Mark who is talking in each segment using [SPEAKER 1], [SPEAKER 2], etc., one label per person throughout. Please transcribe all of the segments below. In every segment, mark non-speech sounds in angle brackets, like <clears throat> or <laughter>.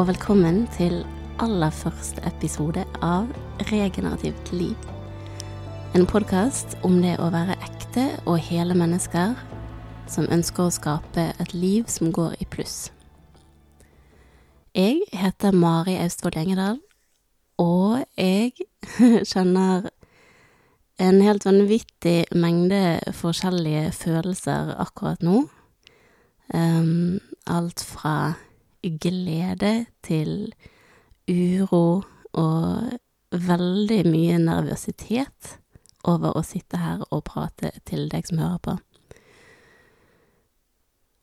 [SPEAKER 1] og velkommen til aller første episode av Regenerativt liv. En podkast om det å være ekte og hele mennesker som ønsker å skape et liv som går i pluss. Jeg heter Mari Austvold Gjengedal, og jeg <laughs> kjenner en helt vanvittig mengde forskjellige følelser akkurat nå. Um, alt fra glede til uro og veldig mye nervøsitet over å sitte her og prate til deg som hører på.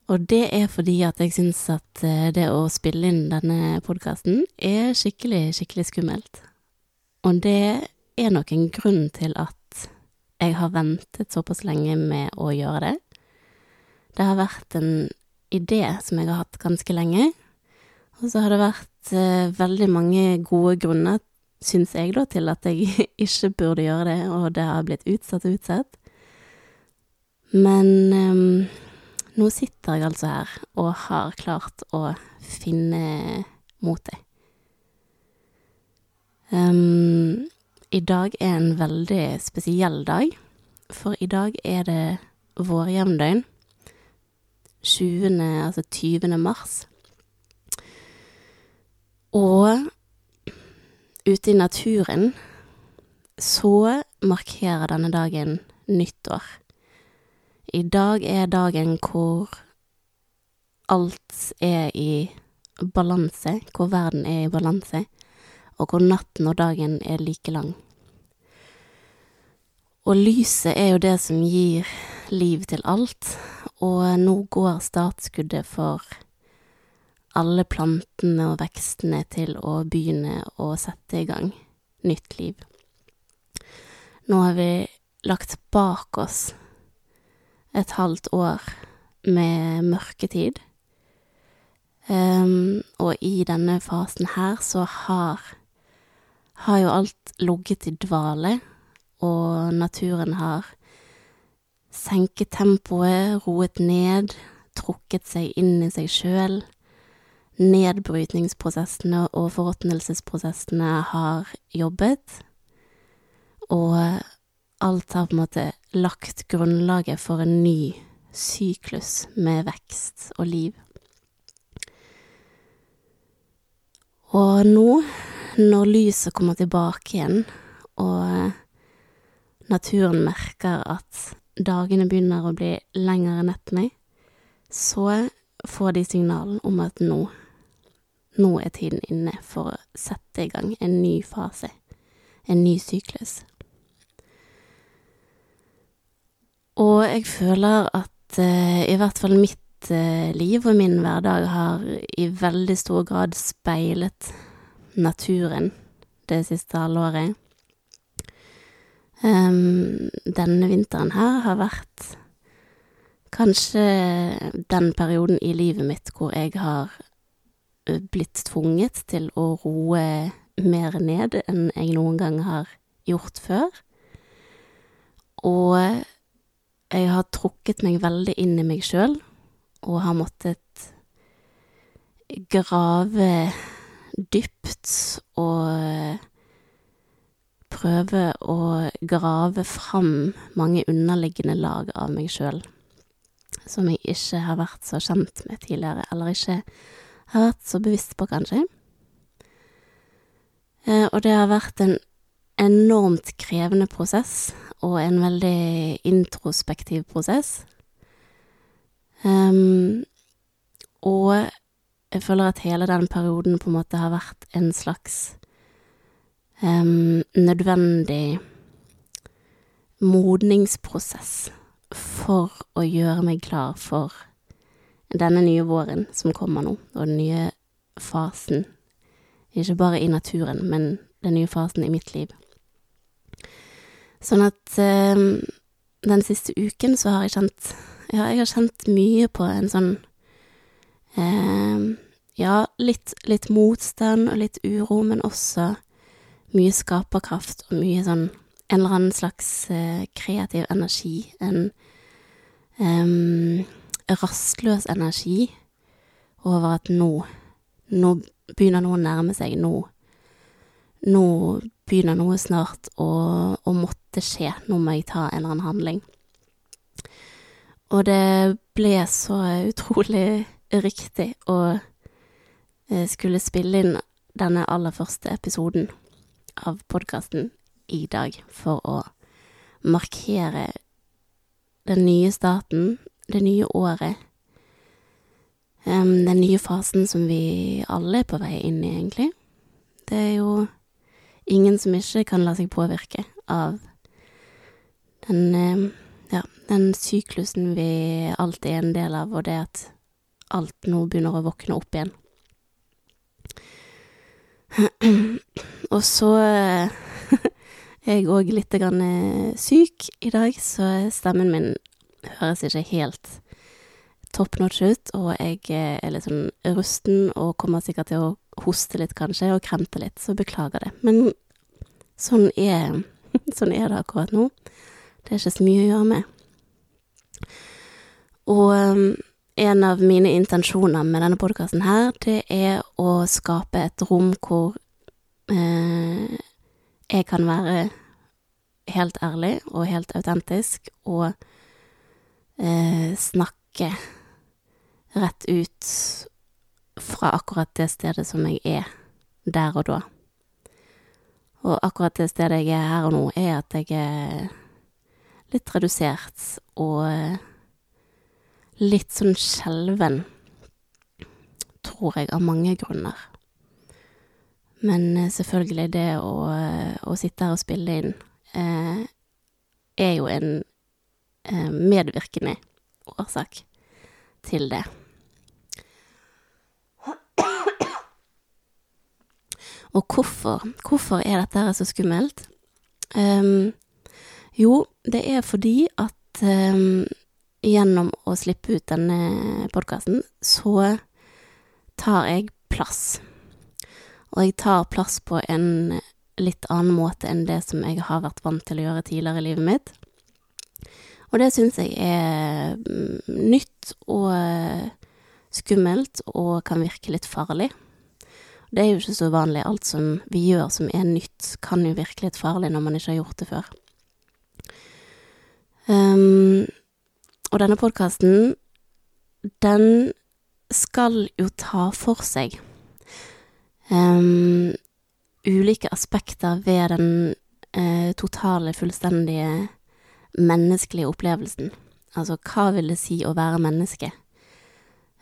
[SPEAKER 1] Og det er fordi at jeg syns at eh, det å spille inn denne podkasten er skikkelig, skikkelig skummelt. Og det er nok en grunn til at jeg har ventet såpass lenge med å gjøre det. Det har vært en idé som jeg har hatt ganske lenge, og så har det vært eh, veldig mange gode grunner, syns jeg, da, til at jeg <laughs> ikke burde gjøre det, og det har blitt utsatt og utsatt. Men eh, nå sitter jeg altså her og har klart å finne motet. Um, I dag er en veldig spesiell dag, for i dag er det vårjevndøgn. 20., altså 20. mars. Og ute i naturen så markerer denne dagen nyttår. I dag er dagen hvor alt er i balanse, hvor verden er i balanse, og hvor natten og dagen er like lang. Og lyset er jo det som gir liv til alt, og nå går startskuddet for alle plantene og vekstene til å begynne å sette i gang nytt liv. Nå har vi lagt bak oss et halvt år med mørketid, um, og i denne fasen her så har, har jo alt ligget i dvale, og naturen har senket tempoet, roet ned, trukket seg inn i seg sjøl nedbrytningsprosessene og forråtnelsesprosessene har jobbet, og alt har på en måte lagt grunnlaget for en ny syklus med vekst og liv. Og nå, når lyset kommer tilbake igjen, og naturen merker at dagene begynner å bli lengre enn nettene, så får de signalen om at nå nå er tiden inne for å sette i gang en ny fase, en ny syklus. Og jeg føler at uh, i hvert fall mitt uh, liv og min hverdag har i veldig stor grad speilet naturen det siste halvåret. Um, denne vinteren her har vært kanskje den perioden i livet mitt hvor jeg har blitt tvunget til å roe mer ned enn jeg noen gang har gjort før. Og jeg har trukket meg veldig inn i meg sjøl, og har måttet grave dypt og prøve å grave fram mange underliggende lag av meg sjøl som jeg ikke har vært så kjent med tidligere, eller ikke har vært så bevisst på, kanskje. Eh, og det har vært en enormt krevende prosess, og en veldig introspektiv prosess. Um, og jeg føler at hele den perioden på en måte har vært en slags um, nødvendig modningsprosess for å gjøre meg klar for denne nye våren som kommer nå, og den nye fasen, ikke bare i naturen, men den nye fasen i mitt liv. Sånn at eh, den siste uken så har jeg kjent Ja, jeg har kjent mye på en sånn eh, Ja, litt, litt motstand og litt uro, men også mye skaperkraft og mye sånn En eller annen slags eh, kreativ energi. En um, rastløs energi over at nå, nå begynner noe å nærme seg, nå, nå begynner noe snart å, å måtte skje, nå må jeg ta en eller annen handling. Og det ble så utrolig riktig å eh, skulle spille inn denne aller første episoden av podkasten i dag for å markere den nye starten, det nye året, um, den nye fasen som vi alle er på vei inn i, egentlig. Det er jo ingen som ikke kan la seg påvirke av den, um, ja, den syklusen vi alltid er en del av, og det at alt nå begynner å våkne opp igjen. <clears throat> og så <laughs> er jeg òg litt eh, syk i dag, så stemmen min høres ikke helt top notch ut, og jeg eh, er litt sånn rusten og kommer sikkert til å hoste litt, kanskje, og kremte litt, så beklager det. Men sånn er, <laughs> sånn er det akkurat nå. Det er ikke så mye å gjøre med. Og um, en av mine intensjoner med denne podkasten her, det er å skape et rom hvor eh, jeg kan være helt ærlig og helt autentisk og snakke rett ut fra akkurat det stedet som jeg er der og da. Og akkurat det stedet jeg er her og nå, er at jeg er litt redusert og eh, litt sånn skjelven, tror jeg, av mange grunner. Men eh, selvfølgelig, det å, å sitte her og spille inn eh, er jo en eh, medvirkende årsak til det. Og hvorfor? Hvorfor er dette her så skummelt? Um, jo, det er fordi at um, gjennom å slippe ut denne podkasten, så tar jeg plass. Og jeg tar plass på en litt annen måte enn det som jeg har vært vant til å gjøre tidligere i livet mitt. Og det syns jeg er mm, nytt og eh, skummelt og kan virke litt farlig. Det er jo ikke så vanlig. Alt som vi gjør som er nytt, kan jo virke litt farlig når man ikke har gjort det før. Um, og denne podkasten, den skal jo ta for seg um, ulike aspekter ved den uh, totale, fullstendige menneskelige opplevelsen. Altså, hva vil det si å være menneske?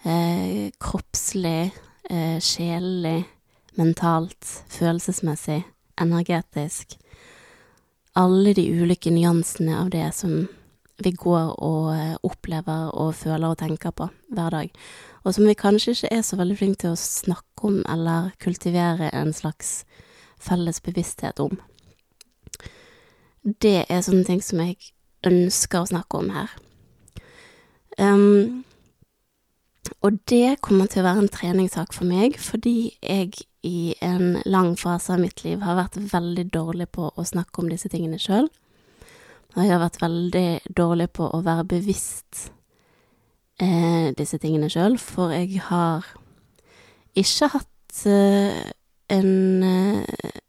[SPEAKER 1] Eh, kroppslig, eh, sjelelig, mentalt, følelsesmessig, energetisk. Alle de ulike nyansene av det som vi går og opplever og føler og tenker på hver dag og som vi kanskje ikke er så veldig flinke til å snakke om eller kultivere en slags felles bevissthet om. Det er sånne ting som jeg ønsker å snakke om her. Um, og det kommer til å være en treningssak for meg, fordi jeg i en lang fase av mitt liv har vært veldig dårlig på å snakke om disse tingene sjøl. Jeg har vært veldig dårlig på å være bevisst eh, disse tingene sjøl, for jeg har ikke hatt eh, en eh,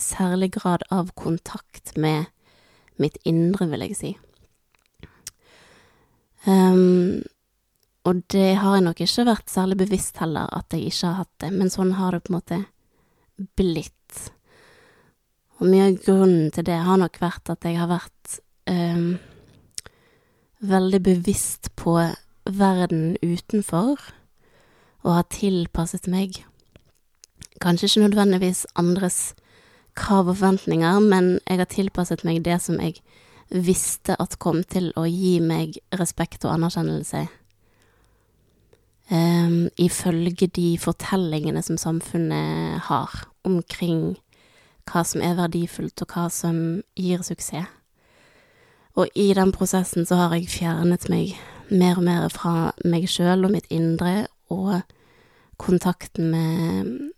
[SPEAKER 1] særlig grad av kontakt med mitt indre, vil jeg si. Um, og det har jeg nok ikke vært særlig bevisst heller, at jeg ikke har hatt det, men sånn har det på en måte blitt. Og mye av grunnen til det har nok vært at jeg har vært um, veldig bevisst på verden utenfor, og har tilpasset meg kanskje ikke nødvendigvis andres krav og forventninger, men jeg har tilpasset meg det som jeg visste at kom til å gi meg respekt og anerkjennelse. Um, ifølge de fortellingene som samfunnet har omkring hva som er verdifullt, og hva som gir suksess. Og i den prosessen så har jeg fjernet meg mer og mer fra meg sjøl og mitt indre, og kontakten med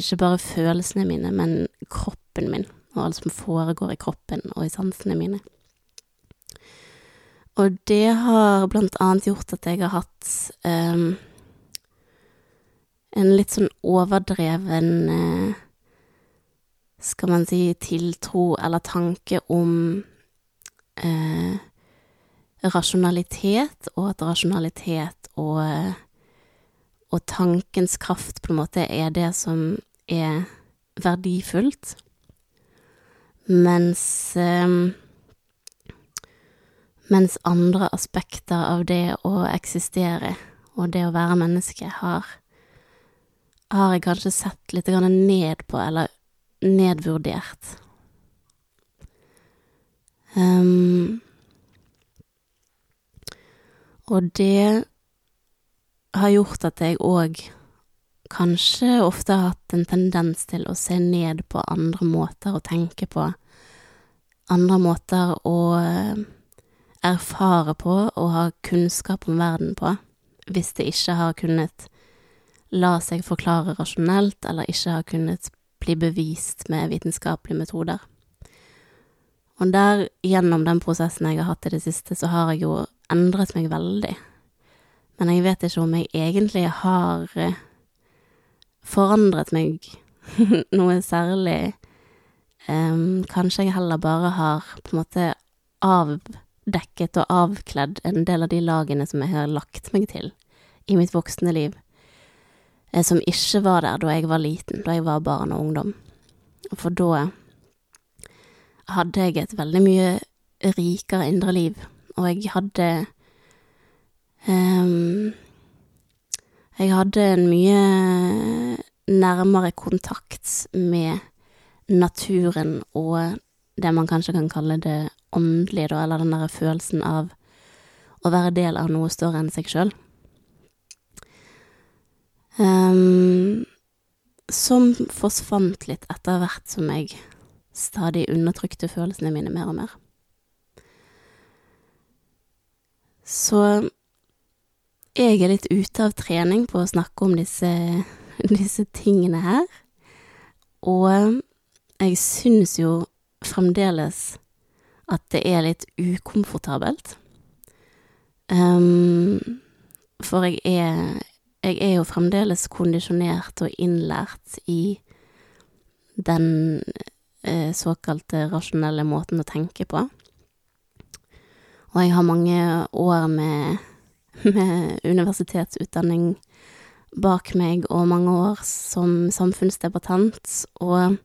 [SPEAKER 1] ikke bare følelsene mine, men kroppen min, og alt som foregår i kroppen og i sansene mine. Og det har blant annet gjort at jeg har hatt um, en litt sånn overdreven uh, Skal man si tiltro eller tanke om uh, rasjonalitet, og at rasjonalitet og, og tankens kraft på en måte er det som er verdifullt, mens eh, mens andre aspekter av det å eksistere og det å være menneske har har jeg kanskje sett litt ned på, eller nedvurdert. Um, og det har gjort at jeg òg kanskje ofte har hatt en tendens til å se ned på andre måter å tenke på, andre måter å eh, erfare på og ha kunnskap om verden på, hvis det ikke har kunnet la seg forklare rasjonelt, eller ikke har kunnet bli bevist med vitenskapelige metoder. Og der, gjennom den prosessen jeg har hatt i det siste, så har jeg jo endret meg veldig. Men jeg vet ikke om jeg egentlig har eh, forandret meg <laughs> noe særlig. Um, kanskje jeg heller bare har på en måte avdekket og avkledd en del av de lagene som jeg har lagt meg til i mitt voksne liv. Eh, som ikke var der da jeg var liten, da jeg var barn og ungdom. For da hadde jeg et veldig mye rikere indre liv, og jeg hadde Jeg hadde en mye nærmere kontakt med naturen og det man kanskje kan kalle det åndelige, da, eller den derre følelsen av å være del av noe større enn seg sjøl. Um, som forsvant litt etter hvert som jeg stadig undertrykte følelsene mine mer og mer. Så jeg er litt ute av trening på å snakke om disse, <laughs> disse tingene her, og jeg syns jo fremdeles at det er litt ukomfortabelt. Um, for jeg er jeg er jo fremdeles kondisjonert og innlært i den eh, såkalte rasjonelle måten å tenke på. Og jeg har mange år med, med universitetsutdanning bak meg, og mange år som samfunnsdebattant, og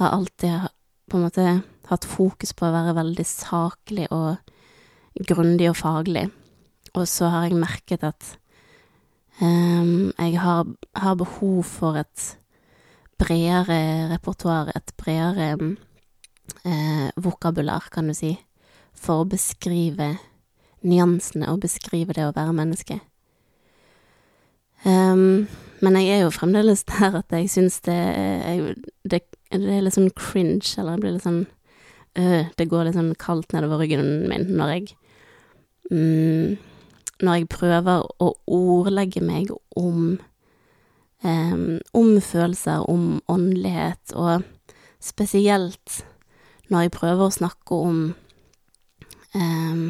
[SPEAKER 1] har alltid på en måte hatt fokus på å være veldig saklig og grundig og faglig. Og så har jeg merket at Um, jeg har, har, behov for et bredere repertoar, et bredere eh, vokabular, kan du si, for å beskrive nyansene og beskrive det å være menneske. Um, men jeg er jo fremdeles <laughs> der at jeg syns det, det, det, er litt sånn cringe, eller det blir litt sånn øh, Det går litt sånn kaldt nedover ryggen min når jeg um, når jeg prøver å ordlegge meg om um, følelser, om åndelighet, og spesielt når jeg prøver å snakke om um,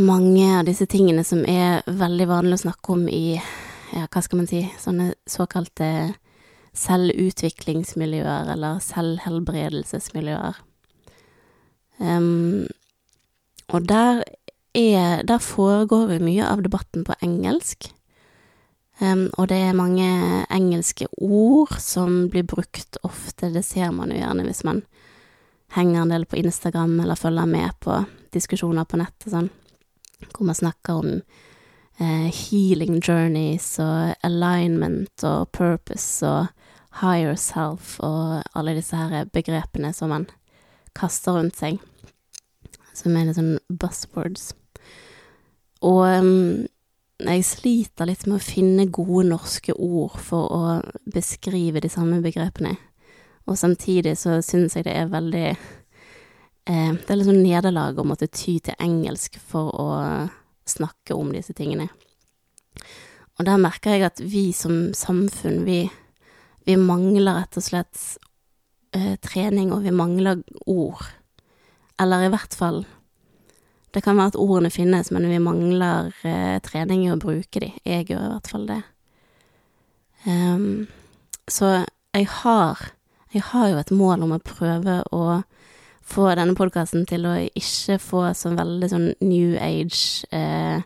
[SPEAKER 1] mange av disse tingene som er veldig vanlig å snakke om i, ja, hva skal man si, sånne såkalte selvutviklingsmiljøer eller selvhelbredelsesmiljøer. Um, og der er Der foregår jo mye av debatten på engelsk. Um, og det er mange engelske ord som blir brukt ofte, det ser man jo gjerne hvis man henger en del på Instagram eller følger med på diskusjoner på nett og sånn, hvor man snakker om eh, healing journeys og alignment og purpose og higher self og alle disse her begrepene som man kaster rundt seg som er litt sånn buzzwords. Og um, jeg sliter litt med å finne gode norske ord for å beskrive de samme begrepene. Og samtidig så syns jeg det er veldig eh, Det er litt sånn nederlag å måtte ty til engelsk for å snakke om disse tingene. Og der merker jeg at vi som samfunn, vi, vi mangler rett og slett eh, trening, og vi mangler ord eller i hvert fall Det kan være at ordene finnes, men vi mangler eh, trening i å bruke de. Jeg gjør i hvert fall det. Um, så jeg har Jeg har jo et mål om å prøve å få denne podkasten til å ikke få så veldig sånn new age, eh,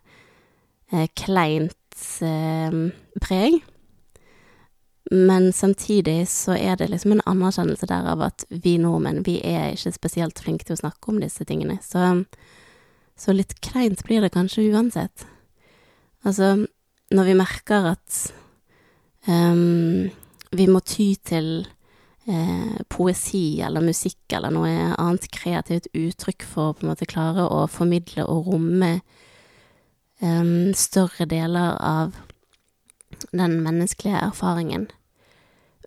[SPEAKER 1] eh, kleint eh, preg. Men samtidig så er det liksom en anerkjennelse der av at vi nordmenn, vi er ikke spesielt flinke til å snakke om disse tingene. Så, så litt kleint blir det kanskje uansett. Altså, når vi merker at um, vi må ty til eh, poesi eller musikk eller noe annet kreativt uttrykk for å på en måte klare å formidle og romme eh, større deler av den menneskelige erfaringen.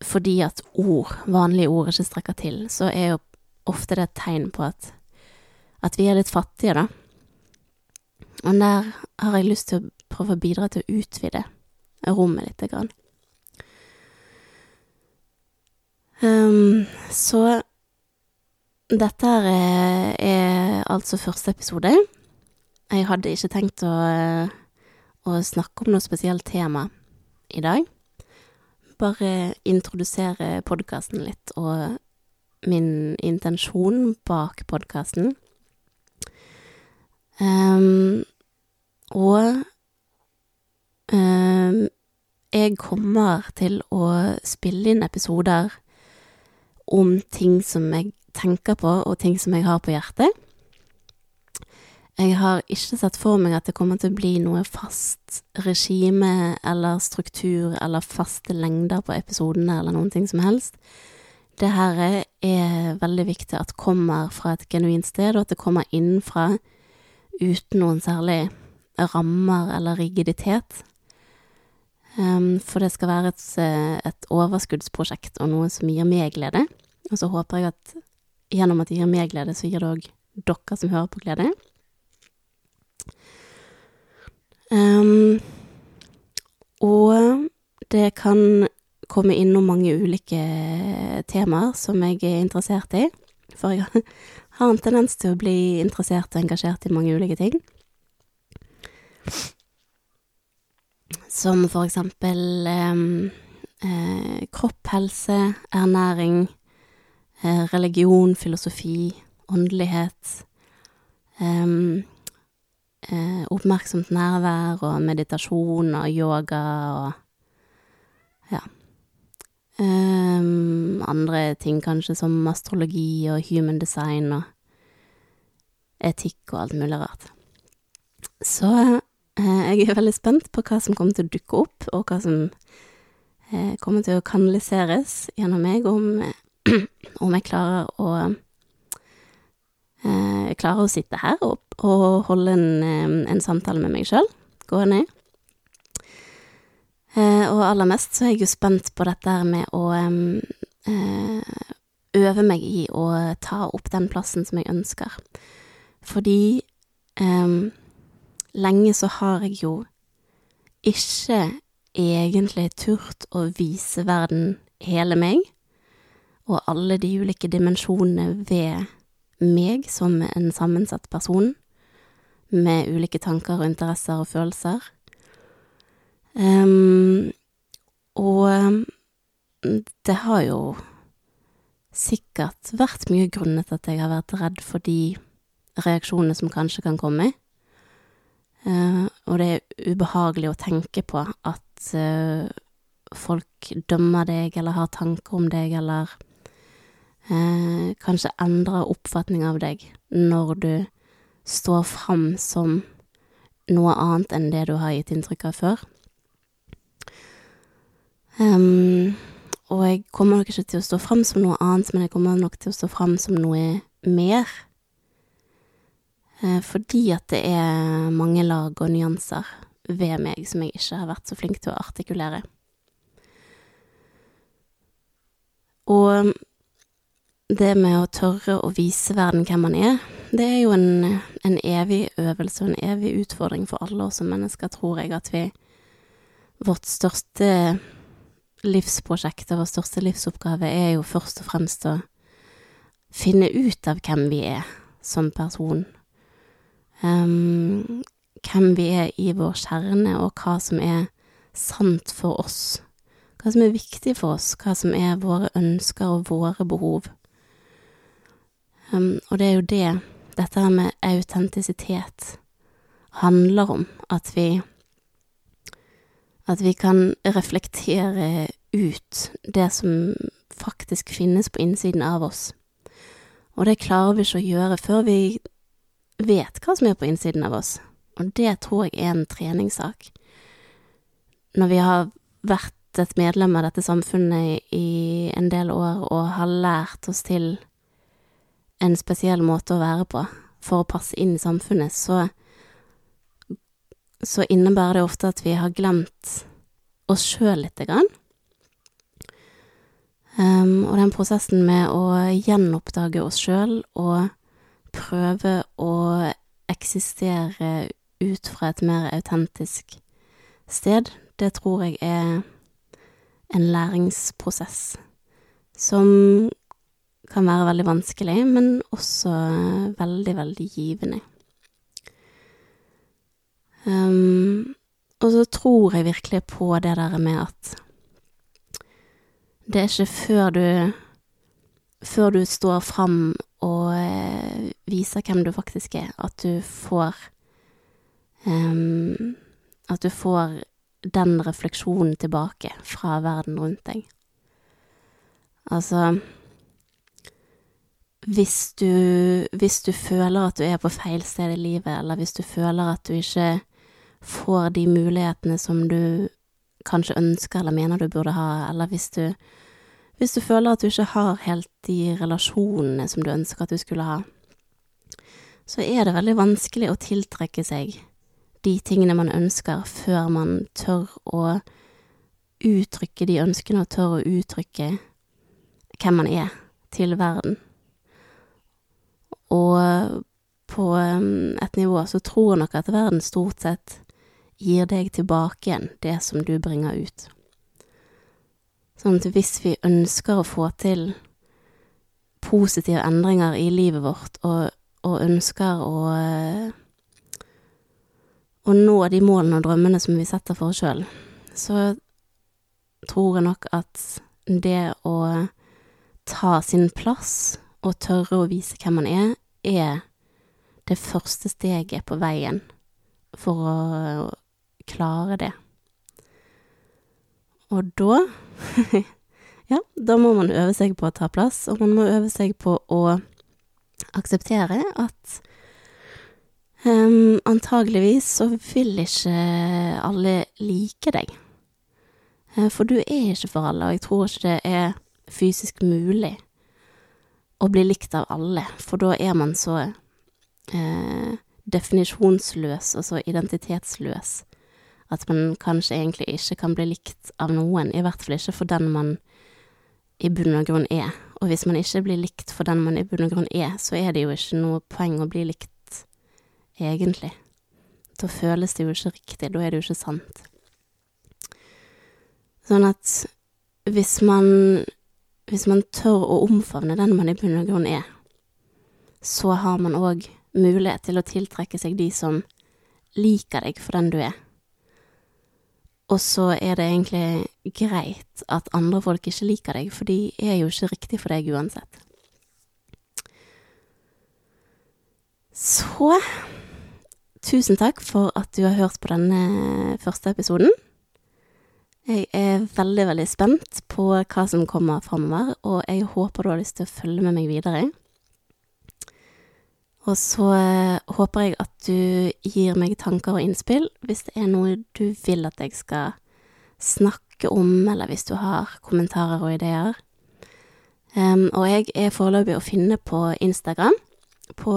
[SPEAKER 1] Fordi at ord, vanlige ord, ikke strekker til, så er jo ofte det et tegn på at, at vi er litt fattige, da. Og der har jeg lyst til å prøve å bidra til å utvide rommet lite grann. Um, så dette er, er, altså første episode. Jeg hadde ikke tenkt å, å snakke om noe spesielt tema i dag. Bare introdusere podkasten litt og min intensjon bak podkasten. Um, og um, jeg kommer til å spille inn episoder om ting som jeg tenker på, og ting som jeg har på hjertet. Jeg har ikke sett for meg at det kommer til å bli noe fast regime eller struktur eller faste lengder på episodene eller noen ting som helst. Det her er veldig viktig at kommer fra et genuint sted, og at det kommer innenfra uten noen særlig rammer eller rigiditet. Um, for det skal være et, et overskuddsprosjekt og noe som gir meg glede. Og så håper jeg at gjennom at det gir meg glede, så gir det òg dere som hører på, glede. Um, og det kan komme innom mange ulike temaer som jeg er interessert i. For jeg <laughs> har en tendens til å bli interessert og engasjert i mange ulike ting. Som for eksempel eh, kropp, helse, ernæring, Eh, religion, filosofi, åndelighet, eh, oppmerksomt nærvær og meditasjon og yoga og ja. Andre ting kanskje som astrologi og human design og etikk og alt mulig rart. Så jeg er veldig spent på hva som kommer til å dukke opp, og hva som eh, kommer til å kanaliseres gjennom meg om <clears throat> om jeg klarer å jeg klarer å sitte her og, og holde en, en, samtale med meg sjøl gående. Eh, og aller mest så er jeg jo spent på dette med å eh, øve meg i å ta opp den plassen som jeg ønsker. Fordi lenge så har jeg jo ikke egentlig turt å vise verden hele meg og alle de ulike dimensjonene ved meg som en sammensatt person, med ulike tanker og interesser og følelser. Um, og det har jo sikkert vært mye grunnet at jeg har vært redd for de reaksjonene som kanskje kan komme. Uh, og det er ubehagelig å tenke på at uh, folk dømmer deg eller har tanker om deg eller eh, kanskje endrer oppfatning av deg når du står fram som noe annet enn det du har gitt inntrykk av før. Um, og jeg kommer nok ikke til å stå fram som noe annet, men jeg kommer nok til å stå fram som noe mer. Eh, fordi at det er mange lag og nyanser ved meg som jeg ikke har vært så flink til å artikulere. Og det med å tørre å vise verden hvem man er, det er jo en, en evig øvelse og en evig utfordring for alle oss som mennesker, tror jeg, at vi Vårt største livsprosjekt og vår største livsoppgave er jo først og fremst å finne ut av hvem vi er som person. Hvem vi er i vår kjerne, og hva som er sant for oss. Hva som er viktig for oss, hva som er våre ønsker og våre behov. Og det er jo det dette her med autentisitet handler om. At vi At vi kan reflektere ut det som faktisk finnes på innsiden av oss. Og det klarer vi ikke å gjøre før vi vet hva som er på innsiden av oss. Og det tror jeg er en treningssak. Når vi har vært et medlem av dette samfunnet i en del år og har lært oss til en spesiell måte å være på for å passe inn i samfunnet, så, så innebærer det ofte at vi har glemt oss sjøl lite grann. Um, og den prosessen med å gjenoppdage oss sjøl og prøve å eksistere ut fra et mer autentisk sted, det tror jeg er en læringsprosess som kan være veldig vanskelig, men også veldig, veldig givende. Um, og så tror jeg virkelig på det der med at det er ikke før du Før du står fram og eh, viser hvem du faktisk er, at du får um, At du får den refleksjonen tilbake fra verden rundt deg. Altså hvis du, hvis du føler at du er på feil sted i livet, eller hvis du føler at du ikke får de mulighetene som du kanskje ønsker eller mener du burde ha, eller hvis du hvis du føler at du ikke har helt de relasjonene som du ønsker at du skulle ha, så er det veldig vanskelig å tiltrekke seg de tingene man ønsker, før man tør å uttrykke de ønskene, og tør å uttrykke hvem man er, til verden. Og på um, et nivå så tror jeg nok at verden stort sett gir deg tilbake igjen det som du bringer ut. Sånn at hvis vi ønsker å få til positive endringer i livet vårt, og, og ønsker å, å nå de målene og drømmene som vi setter for oss sjøl, så tror jeg nok at det å ta sin plass og tørre å vise hvem man er, er det første steget på veien for å klare det. Og da <laughs> Ja, da må man øve seg på å ta plass, og man må øve seg på å akseptere at um, antageligvis så vil ikke alle like deg. Eh, for du er ikke for alle, og jeg tror ikke det er fysisk mulig å bli likt av alle, for da er man så eh, definisjonsløs og så identitetsløs at man kanskje egentlig ikke kan bli likt av noen, i hvert fall ikke for den man i bunn og grunn er. Og hvis man ikke blir likt for den man i bunn og grunn er, så er det jo ikke noe poeng å bli likt, egentlig. Da føles det jo ikke riktig, da er det jo ikke sant. Sånn at hvis man hvis man tør å omfavne den man i bunn og grunn er, så har man òg mulighet til å tiltrekke seg de som liker deg for den du er. Og så er det egentlig greit at andre folk ikke liker deg, for de er jo ikke riktig for deg uansett. Så tusen takk for at du har hørt på denne første episoden. Jeg er veldig, veldig spent på hva som kommer framover, og jeg håper du har lyst til å følge med meg videre. Og så eh, håper jeg at du gir meg tanker og innspill hvis det er noe du vil at jeg skal snakke om, eller hvis du har kommentarer og ideer. Um, og jeg er foreløpig å finne på Instagram på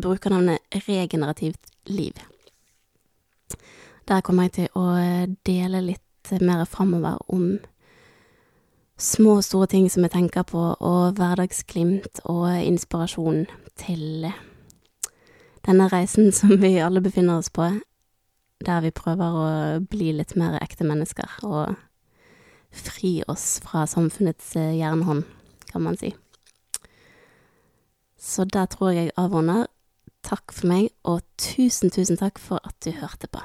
[SPEAKER 1] brukernavnet Regenerativt liv. Der kommer jeg til å dele litt mer framover om små og store ting som jeg tenker på, og hverdagsglimt og inspirasjon til denne reisen <laughs> som vi alle befinner oss på, der vi prøver å bli litt mer ekte mennesker og fri oss fra samfunnets eh, jernhånd, kan man si. Så der tror jeg jeg avrunder. takk for meg, og tusen, tusen takk for at du hørte på.